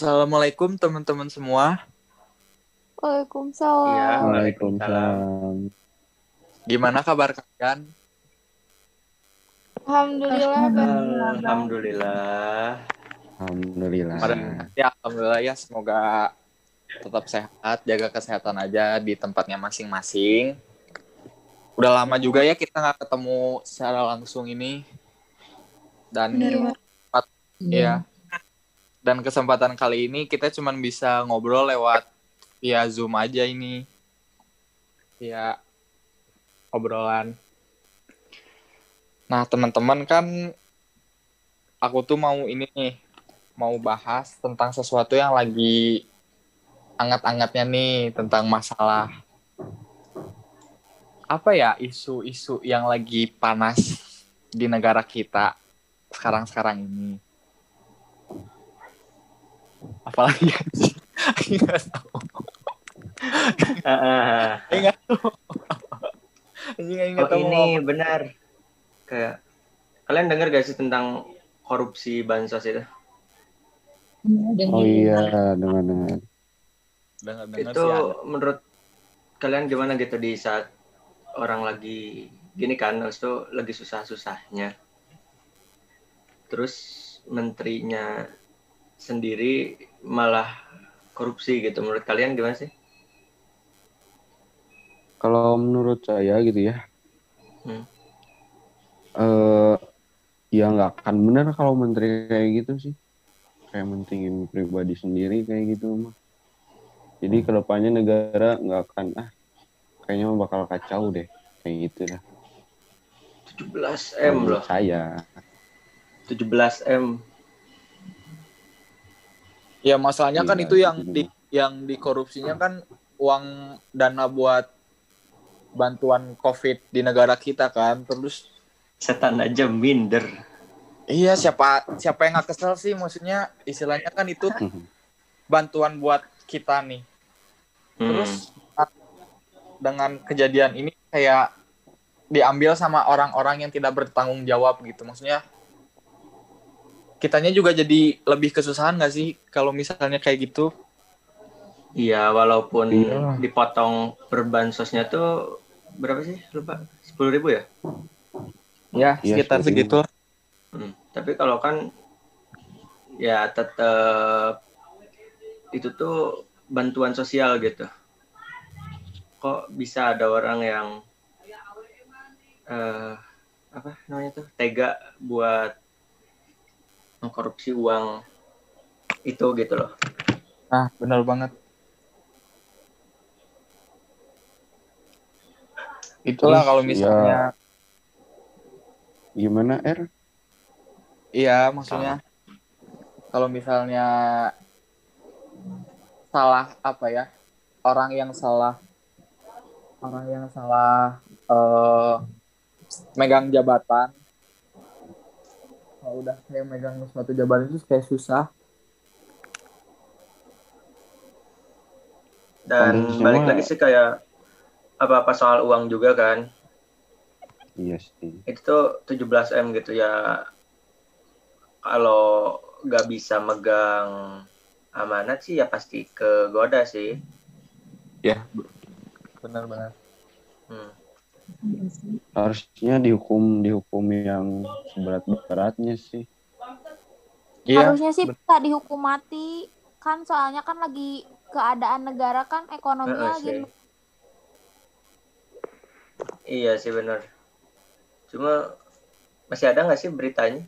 Assalamualaikum teman-teman semua. Waalaikumsalam. Iya. Waalaikumsalam. Gimana kabar kalian? Alhamdulillah. Alhamdulillah. Alhamdulillah. Pada- Ya, alhamdulillah ya. Semoga tetap sehat, jaga kesehatan aja di tempatnya masing-masing. Udah lama juga ya kita nggak ketemu secara langsung ini. Dan Bener ya. Dan kesempatan kali ini kita cuman bisa ngobrol lewat via Zoom aja ini. Via obrolan. Nah, teman-teman kan aku tuh mau ini nih, mau bahas tentang sesuatu yang lagi anget-angetnya nih tentang masalah apa ya isu-isu yang lagi panas di negara kita sekarang-sekarang ini. Apalagi ya sih? Nggak tahu. Ah, ah. Nggak tahu. Nggak Oh tahu ini benar. Kayak kalian dengar gak sih tentang korupsi bansos itu? Oh iya, dengar-dengar itu menurut kalian gimana gitu di saat orang lagi gini kan, habis itu lagi susah-susahnya. Terus menterinya sendiri malah korupsi gitu. Menurut kalian gimana sih? Kalau menurut saya gitu ya, Hmm. eh ya nggak akan benar kalau menteri kayak gitu sih. Kayak mentingin pribadi sendiri kayak gitu mah. Jadi ke depannya negara nggak akan ah kayaknya bakal kacau deh kayak gitu lah. 17 Kalau M loh. Saya. 17 M. Ya masalahnya kan Iya, itu yang gitu. di yang dikorupsinya kan uang dana buat bantuan COVID di negara kita kan. Terus Setan aja minder. iya siapa siapa yang nggak kesel sih maksudnya istilahnya kan itu bantuan buat kita nih. Hmm. Terus dengan kejadian ini kayak diambil sama orang-orang yang tidak bertanggung jawab gitu. Maksudnya kitanya juga jadi lebih kesusahan nggak sih kalau misalnya kayak gitu? Iya, walaupun Iya. dipotong per bansosnya tuh berapa sih? Lupa. 10.000 ribu ya? Ya, Iya, sekitar segitu. Hmm. Tapi kalau kan ya tetap itu tuh bantuan sosial gitu. Kok bisa ada orang yang eh apa namanya tuh tega buat mengkorupsi uang itu gitu loh. Nah, benar banget. Itulah Terus, kalau misalnya Gimana R? iya maksudnya kalau misalnya salah apa ya? Orang yang salah orang yang salah eh, megang jabatan kalau udah kayak megang suatu jabatan itu kayak susah Dan balik lagi sih kayak apa-apa soal uang juga kan. Iya sih. itu tuh 17 m gitu ya kalau nggak bisa megang amanat sih ya pasti kegoda sih ya benar-benar hmm. Harusnya dihukum dihukum yang seberat-beratnya sih. iya Harusnya sih bisa dihukum mati. Kan soalnya kan lagi keadaan negara kan ekonominya Heeh lagi iya sih benar cuma masih ada nggak sih beritanya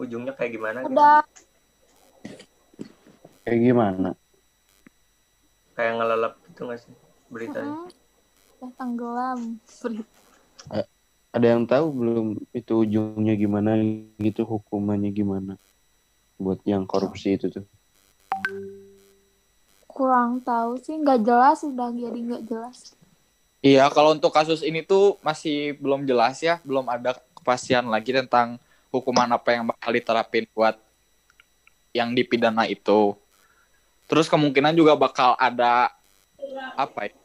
ujungnya kayak gimana gitu? udah Kayak gimana? kayak ngelelep gitu nggak sih beritanya mm, udah tenggelam. Ada yang tahu belum itu ujungnya gimana gitu hukumannya gimana buat yang korupsi itu tuh? Kurang tahu sih, nggak jelas udah jadi nggak jelas. Iya, kalau untuk kasus ini tuh masih belum jelas ya, belum ada kepastian lagi tentang hukuman apa yang bakal diterapin buat yang dipidana itu. Terus kemungkinan juga bakal ada apa ya?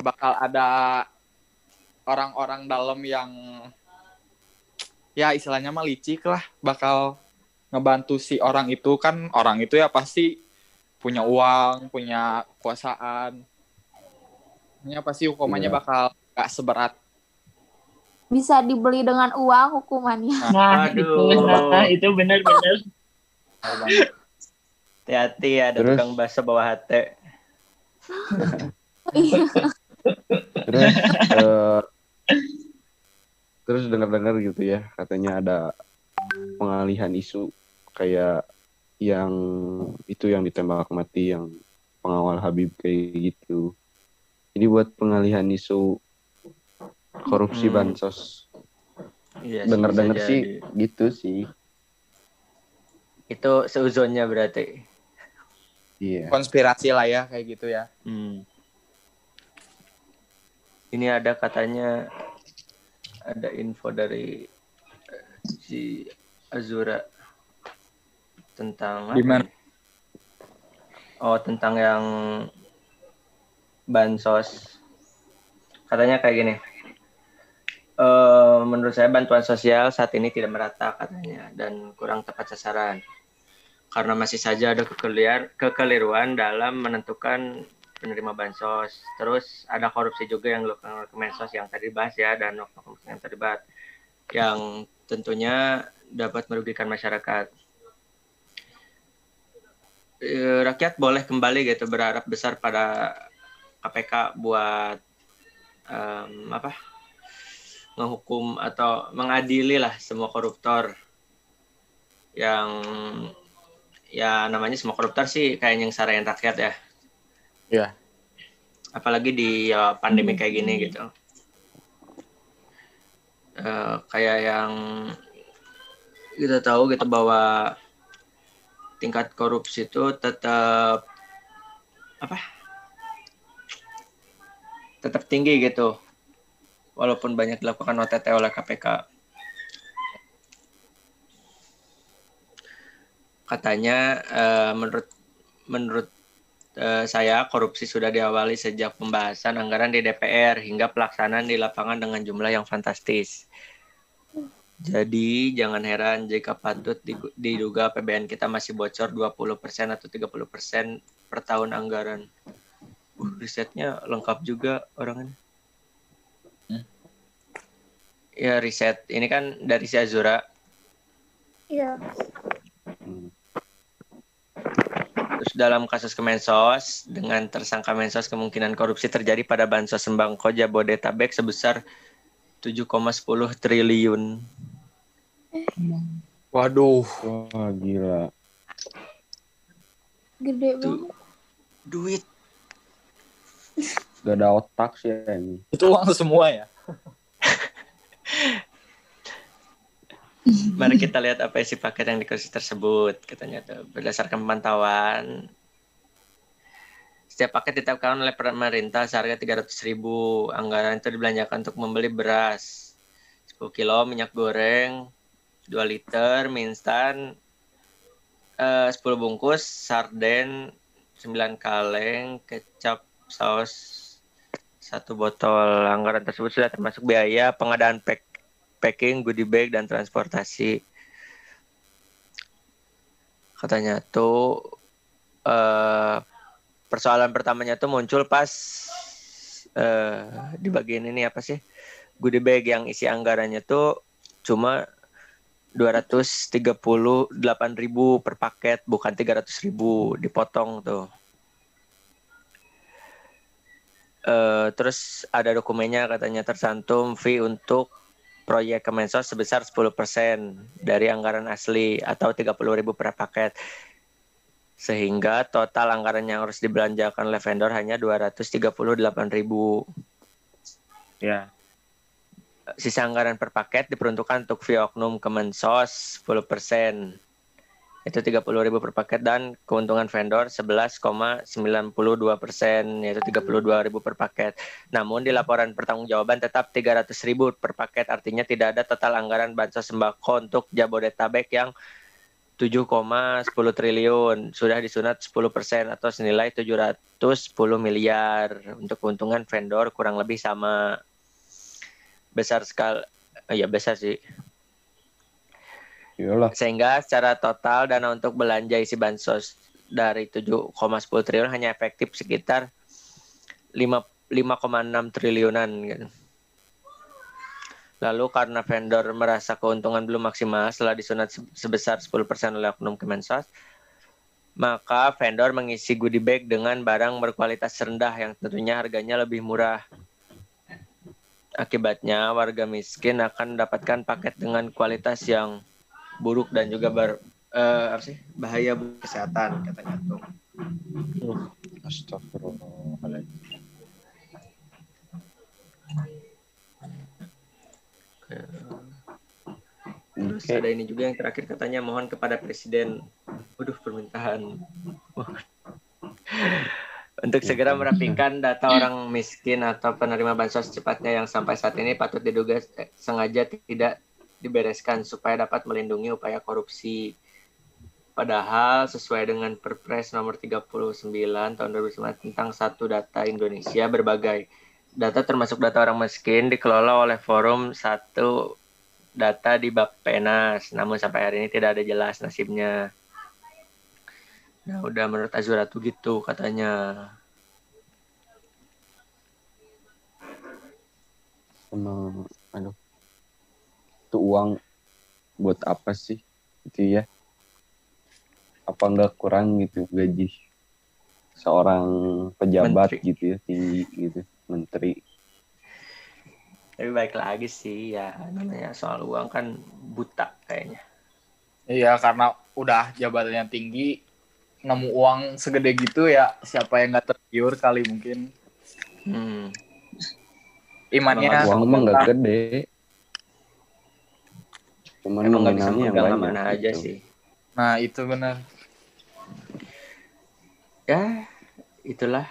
Bakal ada orang-orang dalam yang ya istilahnya mah licik lah, bakal ngebantu si orang itu kan orang itu ya pasti punya uang, punya kekuasaan. Ya pasti hukumannya Iya. bakal gak seberat. Bisa dibeli dengan uang hukumannya. Nah, Aduh. itu, nah, benar-benar. Hati-hati ya, ada Terus? tukang bakso bawah hati. Terus eh, terus dengar-dengar gitu ya, katanya ada pengalihan isu kayak yang itu yang ditembak mati yang pengawal Habib kayak gitu. Ini buat pengalihan isu korupsi Hmm. bansos. Iya sih, Dengar-dengar sih jadi. gitu sih. Itu seuzonnya berarti. Iya. Konspirasi lah ya kayak gitu ya. Hmm. Ini ada katanya ada info dari eh, si Azura tentang ya? Oh, tentang yang bansos. Katanya kayak gini. Eh, menurut saya bantuan sosial saat ini tidak merata katanya dan kurang tepat sasaran. Karena masih saja ada kekeliruan dalam menentukan penerima bansos. Terus ada korupsi juga yang dilakukan oleh Kemensos yang tadi dibahas ya dan oknum yang terlibat yang tentunya dapat merugikan masyarakat. Eh, Rakyat boleh kembali gitu berharap besar pada KPK buat em, apa menghukum atau mengadili lah semua koruptor yang ya namanya semua koruptor sih kayak yang sarayan rakyat ya Iya. apalagi di ya, pandemi kayak gini gitu. Eh, kayak yang kita tahu gitu bahwa tingkat korupsi itu tetap apa? Tetap tinggi gitu. Walaupun banyak dilakukan OTT oleh KPK katanya eh, menurut menurut eh, saya korupsi sudah diawali sejak pembahasan anggaran di DPR hingga pelaksanaan di lapangan dengan jumlah yang fantastis. Jadi jangan heran jika patut diduga APBN kita masih bocor 20% atau 30% per tahun anggaran. Uh, risetnya lengkap juga orangnya. Hmm. Ya riset ini kan dari si Azura Iya. Terus dalam kasus Kemensos, dengan tersangka Mensos kemungkinan korupsi terjadi pada bansos sembako Jabodetabek sebesar 7,10 triliun. Waduh. Wah gila. Gede banget. Duit. Gak ada otak sih ya ini. Itu uang semua ya. Mari kita lihat apa isi paket yang dikasih tersebut. Katanya tuh berdasarkan pemantauan setiap paket ditetapkan oleh pemerintah seharga 300.000 ribu. Anggaran itu dibelanjakan untuk membeli beras 10 kilo, minyak goreng 2 liter, mie instan eh, 10 bungkus, sarden 9 kaleng, kecap saus satu botol. Anggaran tersebut sudah termasuk biaya pengadaan pack packing, goodie bag, dan transportasi. Katanya tuh eh persoalan pertamanya tuh muncul pas eh di bagian ini apa sih? Goodie bag yang isi anggarannya tuh cuma 238.000 per paket, bukan 300.000 dipotong tuh. Eh, terus ada dokumennya katanya tersantum fee untuk proyek Kemensos sebesar 10% dari anggaran asli atau 30.000 per paket. Sehingga total anggaran yang harus dibelanjakan oleh vendor hanya 238.000. Ya. Sisa anggaran per paket diperuntukkan untuk fee oknum Kemensos 10%. Itu 30.000 per paket dan keuntungan vendor 11,92 persen, yaitu 32.000 per paket. Namun di laporan pertanggungjawaban tetap 300.000 per paket, artinya tidak ada total anggaran bansos sembako untuk Jabodetabek yang 7,10 triliun. Sudah disunat 10 persen atau senilai 710 miliar. Untuk keuntungan vendor kurang lebih sama. Besar sekali. Ya besar sih Sehingga secara total dana untuk belanja isi bansos dari 7,10 triliun hanya efektif sekitar 5 5,6 triliunan gitu. Lalu karena vendor merasa keuntungan belum maksimal setelah disunat se- sebesar 10% oleh oknum Kemensos, maka vendor mengisi goodie bag dengan barang berkualitas rendah yang tentunya harganya lebih murah. Akibatnya warga miskin akan mendapatkan paket dengan kualitas yang buruk dan juga ber, eh, apa sih bahaya buat kesehatan katanya tuh. Astagfirullahaladzim. Terus Oke. ada ini juga yang terakhir katanya mohon kepada presiden, waduh permintaan untuk segera merapikan data orang miskin atau penerima bansos secepatnya yang sampai saat ini patut diduga eh, sengaja tidak dibereskan supaya dapat melindungi upaya korupsi. Padahal sesuai dengan Perpres nomor 39 tahun 2009 tentang satu data Indonesia berbagai data termasuk data orang miskin dikelola oleh forum satu data di Bappenas, namun sampai hari ini tidak ada jelas nasibnya. Nah, udah menurut Azura tuh gitu katanya. Emang, aduh. Itu uang buat apa sih? Gitu ya. Apa nggak kurang gitu gaji seorang pejabat Menteri. gitu ya, tinggi gitu, menteri. Tapi baik lagi sih ya namanya soal uang kan buta kayaknya. Iya, karena udah jabatannya tinggi, nemu uang segede gitu ya siapa yang nggak tergiur kali mungkin Hmm. imannya Uang mah nggak gede. Cuman Emang nggak bisa nominalnya yang megang banyak. mana aja gitu. sih. nah itu benar Ya itulah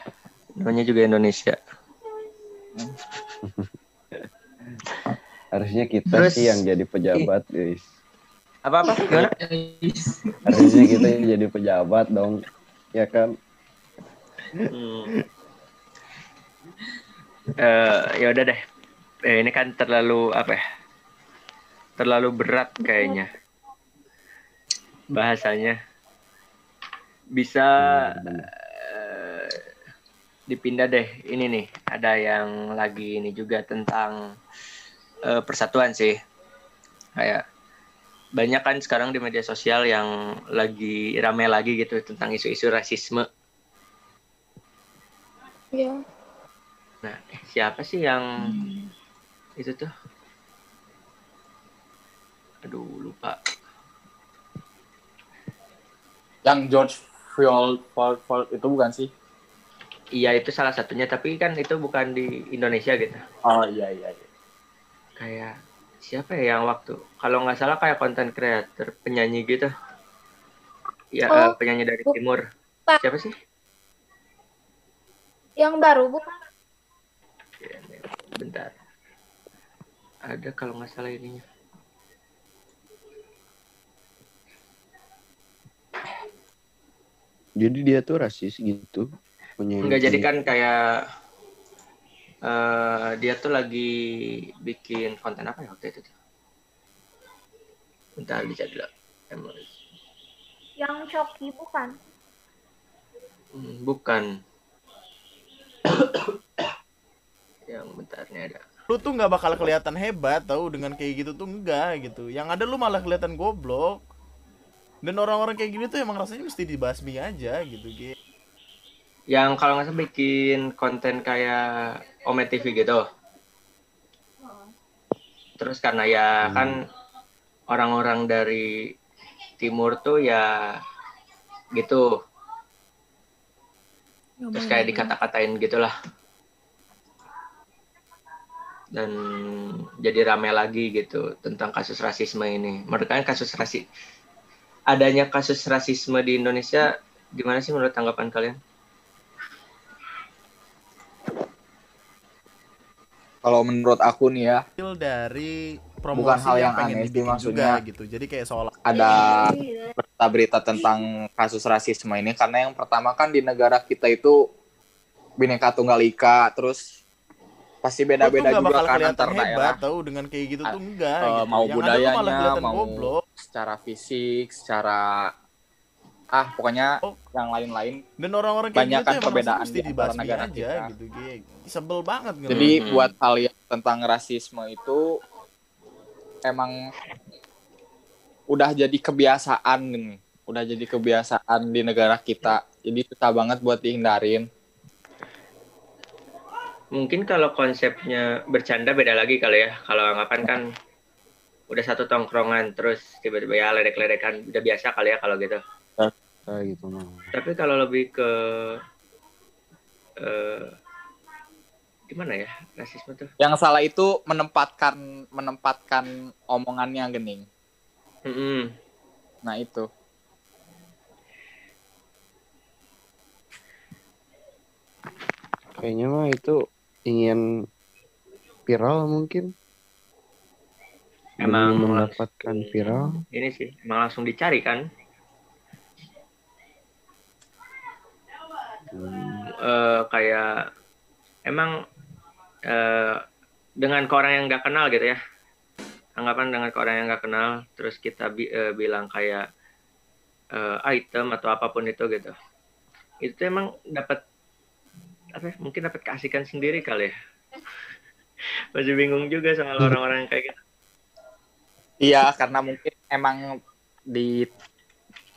namanya juga Indonesia. Harusnya kita Terus- sih yang jadi pejabat, guys. Apa apa gimana? Harusnya kita yang jadi pejabat dong. Ya kan? Hmm. Eh, ya udah deh. Eh, ini kan terlalu apa ya? Terlalu berat kayaknya. Bahasanya. Bisa eh, dipindah deh. Ini nih, ada yang lagi ini juga tentang eh, persatuan sih. Kayak banyak kan sekarang di media sosial yang lagi rame lagi gitu tentang isu-isu rasisme. Iya. Nah, siapa sih yang itu tuh? Aduh, lupa. yang George Floyd, Floyd, Floyd itu bukan sih Iya, itu salah satunya, tapi kan itu bukan di Indonesia gitu. oh iya iya, iya. Kayak siapa ya yang waktu? Kalau nggak salah kayak konten creator, penyanyi gitu. Ya, Oh, eh, penyanyi dari bu- timur. Pak. Siapa sih? Yang baru bukan? Ya, Bentar. Ada kalau nggak salah ininya. Jadi dia tuh rasis gitu. Punya Enggak jadi kan kayak eh dia tuh lagi bikin konten apa ya waktu itu tuh? Bentar dicari dulu. Emang, Yang Shoki bukan? hmm, bukan. Yang bentar nih ada. lu tuh nggak bakal kelihatan hebat tau dengan kayak gitu tuh enggak gitu yang ada lu malah kelihatan goblok dan orang-orang kayak gini tuh emang rasanya mesti dibasmi aja gitu Ge. Yang kalau nggak salah bikin konten kayak Ome TV gitu. Terus karena ya kan orang-orang dari timur tuh ya gitu. Terus kayak dikata-katain gitulah. Dan jadi rame lagi gitu tentang kasus rasisme ini. Menurut kalian kasus rasi adanya kasus rasisme di Indonesia gimana sih menurut tanggapan kalian? kalau menurut aku nih ya Hasil dari promosi Bukan hal yang pengen aneh sih, maksudnya. juga gitu jadi kayak seolah ada berita-berita tentang kasus rasisme ini karena yang pertama kan di negara kita itu bineka tunggal ika terus pasti beda-beda juga kan antar hebat daerah tahu dengan kayak gitu tuh enggak Eh, gitu. mau Yang budayanya malah mau goblok secara fisik secara ah pokoknya Oh. yang lain-lain dan orang-orang kayak Banyak gitu kan tuh emang perbedaan mesti di antara negara aja kita. gitu Ge. sebel banget gitu jadi Hmm. buat hal yang tentang rasisme itu emang udah jadi kebiasaan nih udah jadi kebiasaan di negara kita jadi susah banget buat dihindarin Mungkin kalau konsepnya bercanda beda lagi kali ya. Kalau anggapan kan udah satu tongkrongan terus tiba-tiba ya ledek-ledekan udah biasa kali ya kalau gitu. kayak gitu Tapi kalau lebih ke eh gimana ya rasisme tuh? yang salah itu menempatkan menempatkan omongannya gening Mm-mm. nah itu kayaknya mah itu ingin viral mungkin Emang mendapatkan viral. Ini sih emang langsung dicari kan? Hmm, Eh, kayak emang eh, dengan ke orang yang nggak kenal gitu ya. Anggapan dengan ke orang yang nggak kenal terus kita bi- eh, bilang kayak eh, item atau apa pun itu gitu. Itu emang dapat apa ya, mungkin dapat keasikan sendiri kali ya. Masih bingung juga sama orang-orang yang kayak gitu Iya, karena mungkin emang di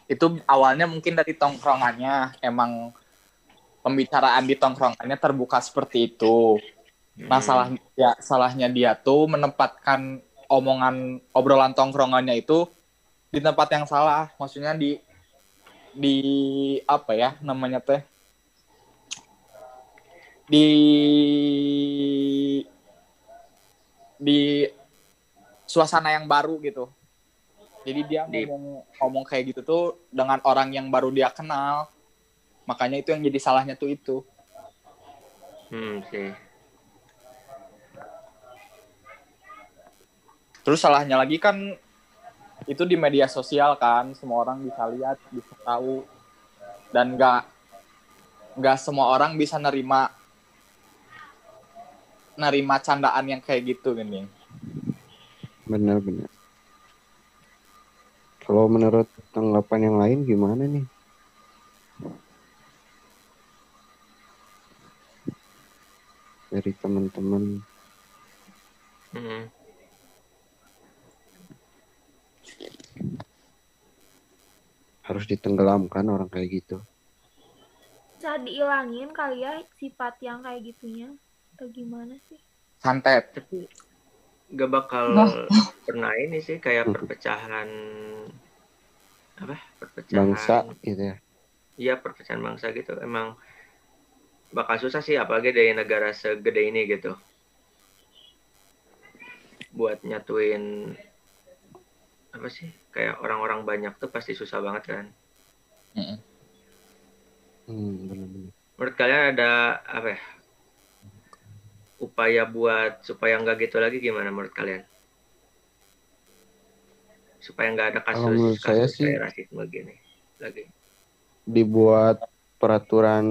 itu awalnya mungkin dari tongkrongannya emang pembicaraan di tongkrongannya terbuka seperti itu. Nah, Hmm. salah ya salahnya dia tuh menempatkan omongan obrolan tongkrongannya itu di tempat yang salah. Maksudnya di di apa ya namanya teh? Di di suasana yang baru gitu. Jadi dia Di- ngomong ngomong kayak gitu tuh dengan orang yang baru dia kenal. Makanya itu yang jadi salahnya tuh itu. hmm sih Terus salahnya lagi kan itu di media sosial kan, semua orang bisa lihat, bisa tahu, dan nggak nggak semua orang bisa nerima nerima candaan yang kayak gitu gini. Benar-benar kalau menurut tanggapan yang lain gimana nih dari teman-teman Hmm. harus ditenggelamkan orang kayak gitu Bisa diilangin kali ya sifat yang kayak gitunya atau gimana sih? Santet. tapi gak bakal Nah. pernah ini sih kayak Hmm. perpecahan apa perpecahan bangsa gitu ya iya perpecahan bangsa gitu emang bakal susah sih apalagi dari negara segede ini gitu buat nyatuin apa sih kayak orang-orang banyak tuh pasti susah banget kan Mm-mm. hmm, benar-benar menurut kalian ada apa ya upaya buat supaya nggak gitu lagi gimana menurut kalian supaya nggak ada kasus Kalau menurut saya kasus sih- kayak rasisme gini lagi dibuat peraturan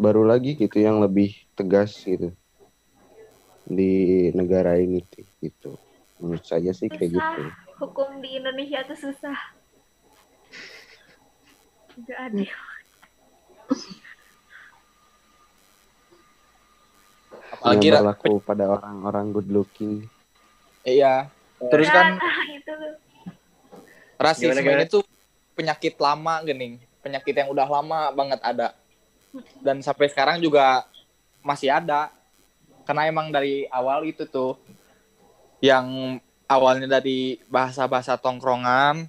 baru lagi gitu yang lebih tegas gitu di negara ini gitu menurut saya sih kayak Susah. gitu Hukum di Indonesia tuh susah. Gak adil. Apalagi berlaku pada orang-orang good looking iya. Terus kan Nah, itu tuh. rasisme Gimana, gimana? ini tuh penyakit lama gening, penyakit yang udah lama banget ada. Dan sampai sekarang juga masih ada. Karena emang dari awal itu tuh yang awalnya dari bahasa-bahasa tongkrongan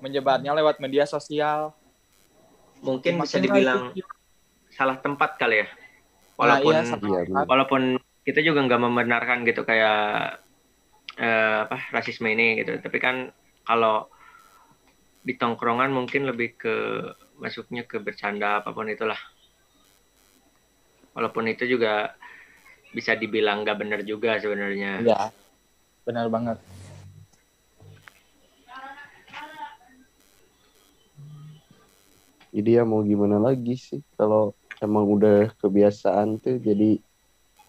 menyebarnya lewat media sosial. mungkin bisa Makin dibilang lagi- salah tempat kali ya Nah, walaupun iya, salah Iya, tempat. walaupun kita juga nggak membenarkan gitu kayak eh, apa rasisme ini gitu tapi kan kalau di tongkrongan mungkin lebih ke masuknya ke bercanda apa pun itulah walaupun itu juga bisa dibilang nggak benar juga sebenarnya Iya. Benar banget. jadi ya mau gimana lagi sih kalau emang udah kebiasaan tuh jadi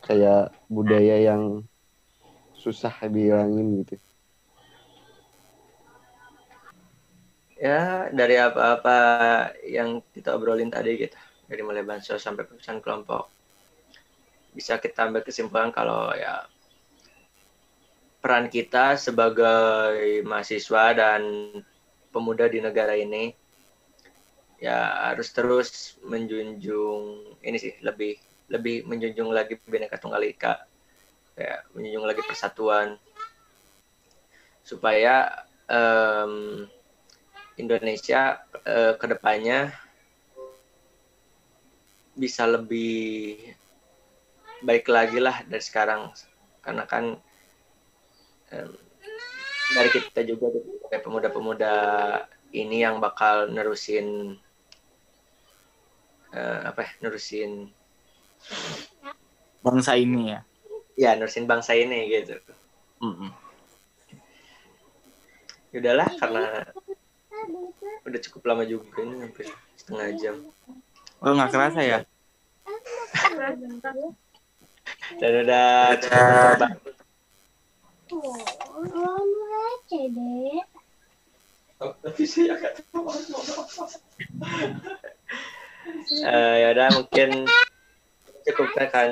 kayak budaya yang susah dihilangin gitu. Ya, dari apa-apa yang kita obrolin tadi gitu, dari mulai bansos sampai perusahaan kelompok, bisa kita ambil kesimpulan kalau ya peran kita sebagai mahasiswa dan pemuda di negara ini ya harus terus menjunjung ini sih lebih lebih menjunjung lagi Bhinneka Tunggal Ika, ya menjunjung lagi persatuan. Supaya em, Indonesia eh, ke depannya bisa lebih baik lagi lah dari sekarang. Karena kan em, dari kita juga pemuda-pemuda ini yang bakal nerusin eh, apa ya nerusin Bangsa ini ya. ya nerusin bangsa ini gitu Mm-mm. Yaudahlah karena udah cukup lama juga ini hampir setengah jam Oh nggak kerasa ya? dan udah cukup mencoba Oh, tapi saya nggak Eh, ya udah mungkin cukup kan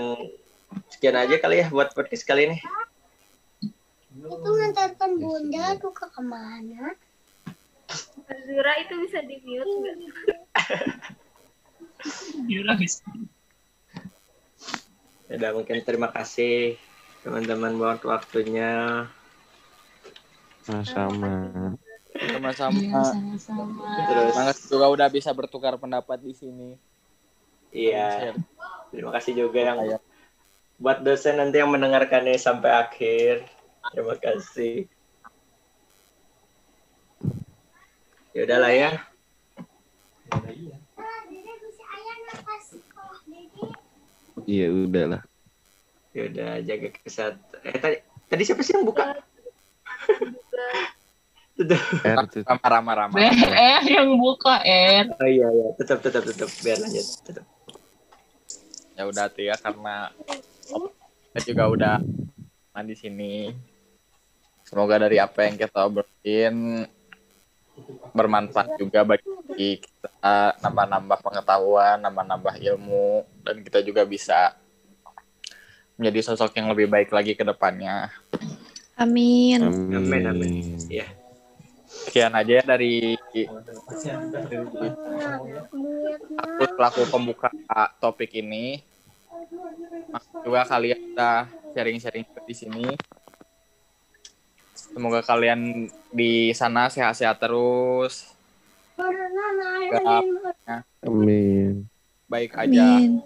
sekian aja kali ya buat podcast kali ini. Itu ngantarkan bunda tuh ke ke mana? Zura itu bisa di mute nggak? Yura bisa. Ya udah mungkin terima kasih teman-teman buat waktunya. Sama-sama. Sama-sama. sama-sama. Terus Semangat juga udah bisa bertukar pendapat di sini. iya, terima kasih juga yang Ayo. buat dosen nanti yang mendengarkannya sampai akhir. Terima kasih. Ya udahlah ya. Iya udah lah. Ya udah jaga kesehatan. Eh tadi tadi siapa sih yang buka? R tuh. Rama rama rama. BR yang buka R. Oh iya iya, tetap tetap tetap biar lanjut. Tetap. Ya udah tuh ya karena kita juga udah nah, di sini. Semoga dari apa yang kita obrolin bermanfaat juga bagi kita nambah-nambah pengetahuan, nambah-nambah ilmu dan kita juga bisa menjadi sosok yang lebih baik lagi ke depannya. Amin. Amin, amin. Ya. Sekian aja ya dari aku pelaku pembuka topik ini. Juga kalian udah sharing-sharing di sini. Semoga kalian di sana sehat-sehat terus, Amin. baik aja. Amin.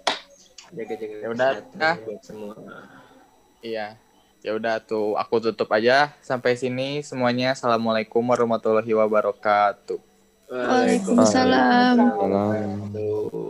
Jaga-jaga Ya udah, ah. semua. Iya. Ya udah tuh aku tutup aja sampai sini semuanya. Assalamualaikum warahmatullahi wabarakatuh. Waalaikumsalam. Salam.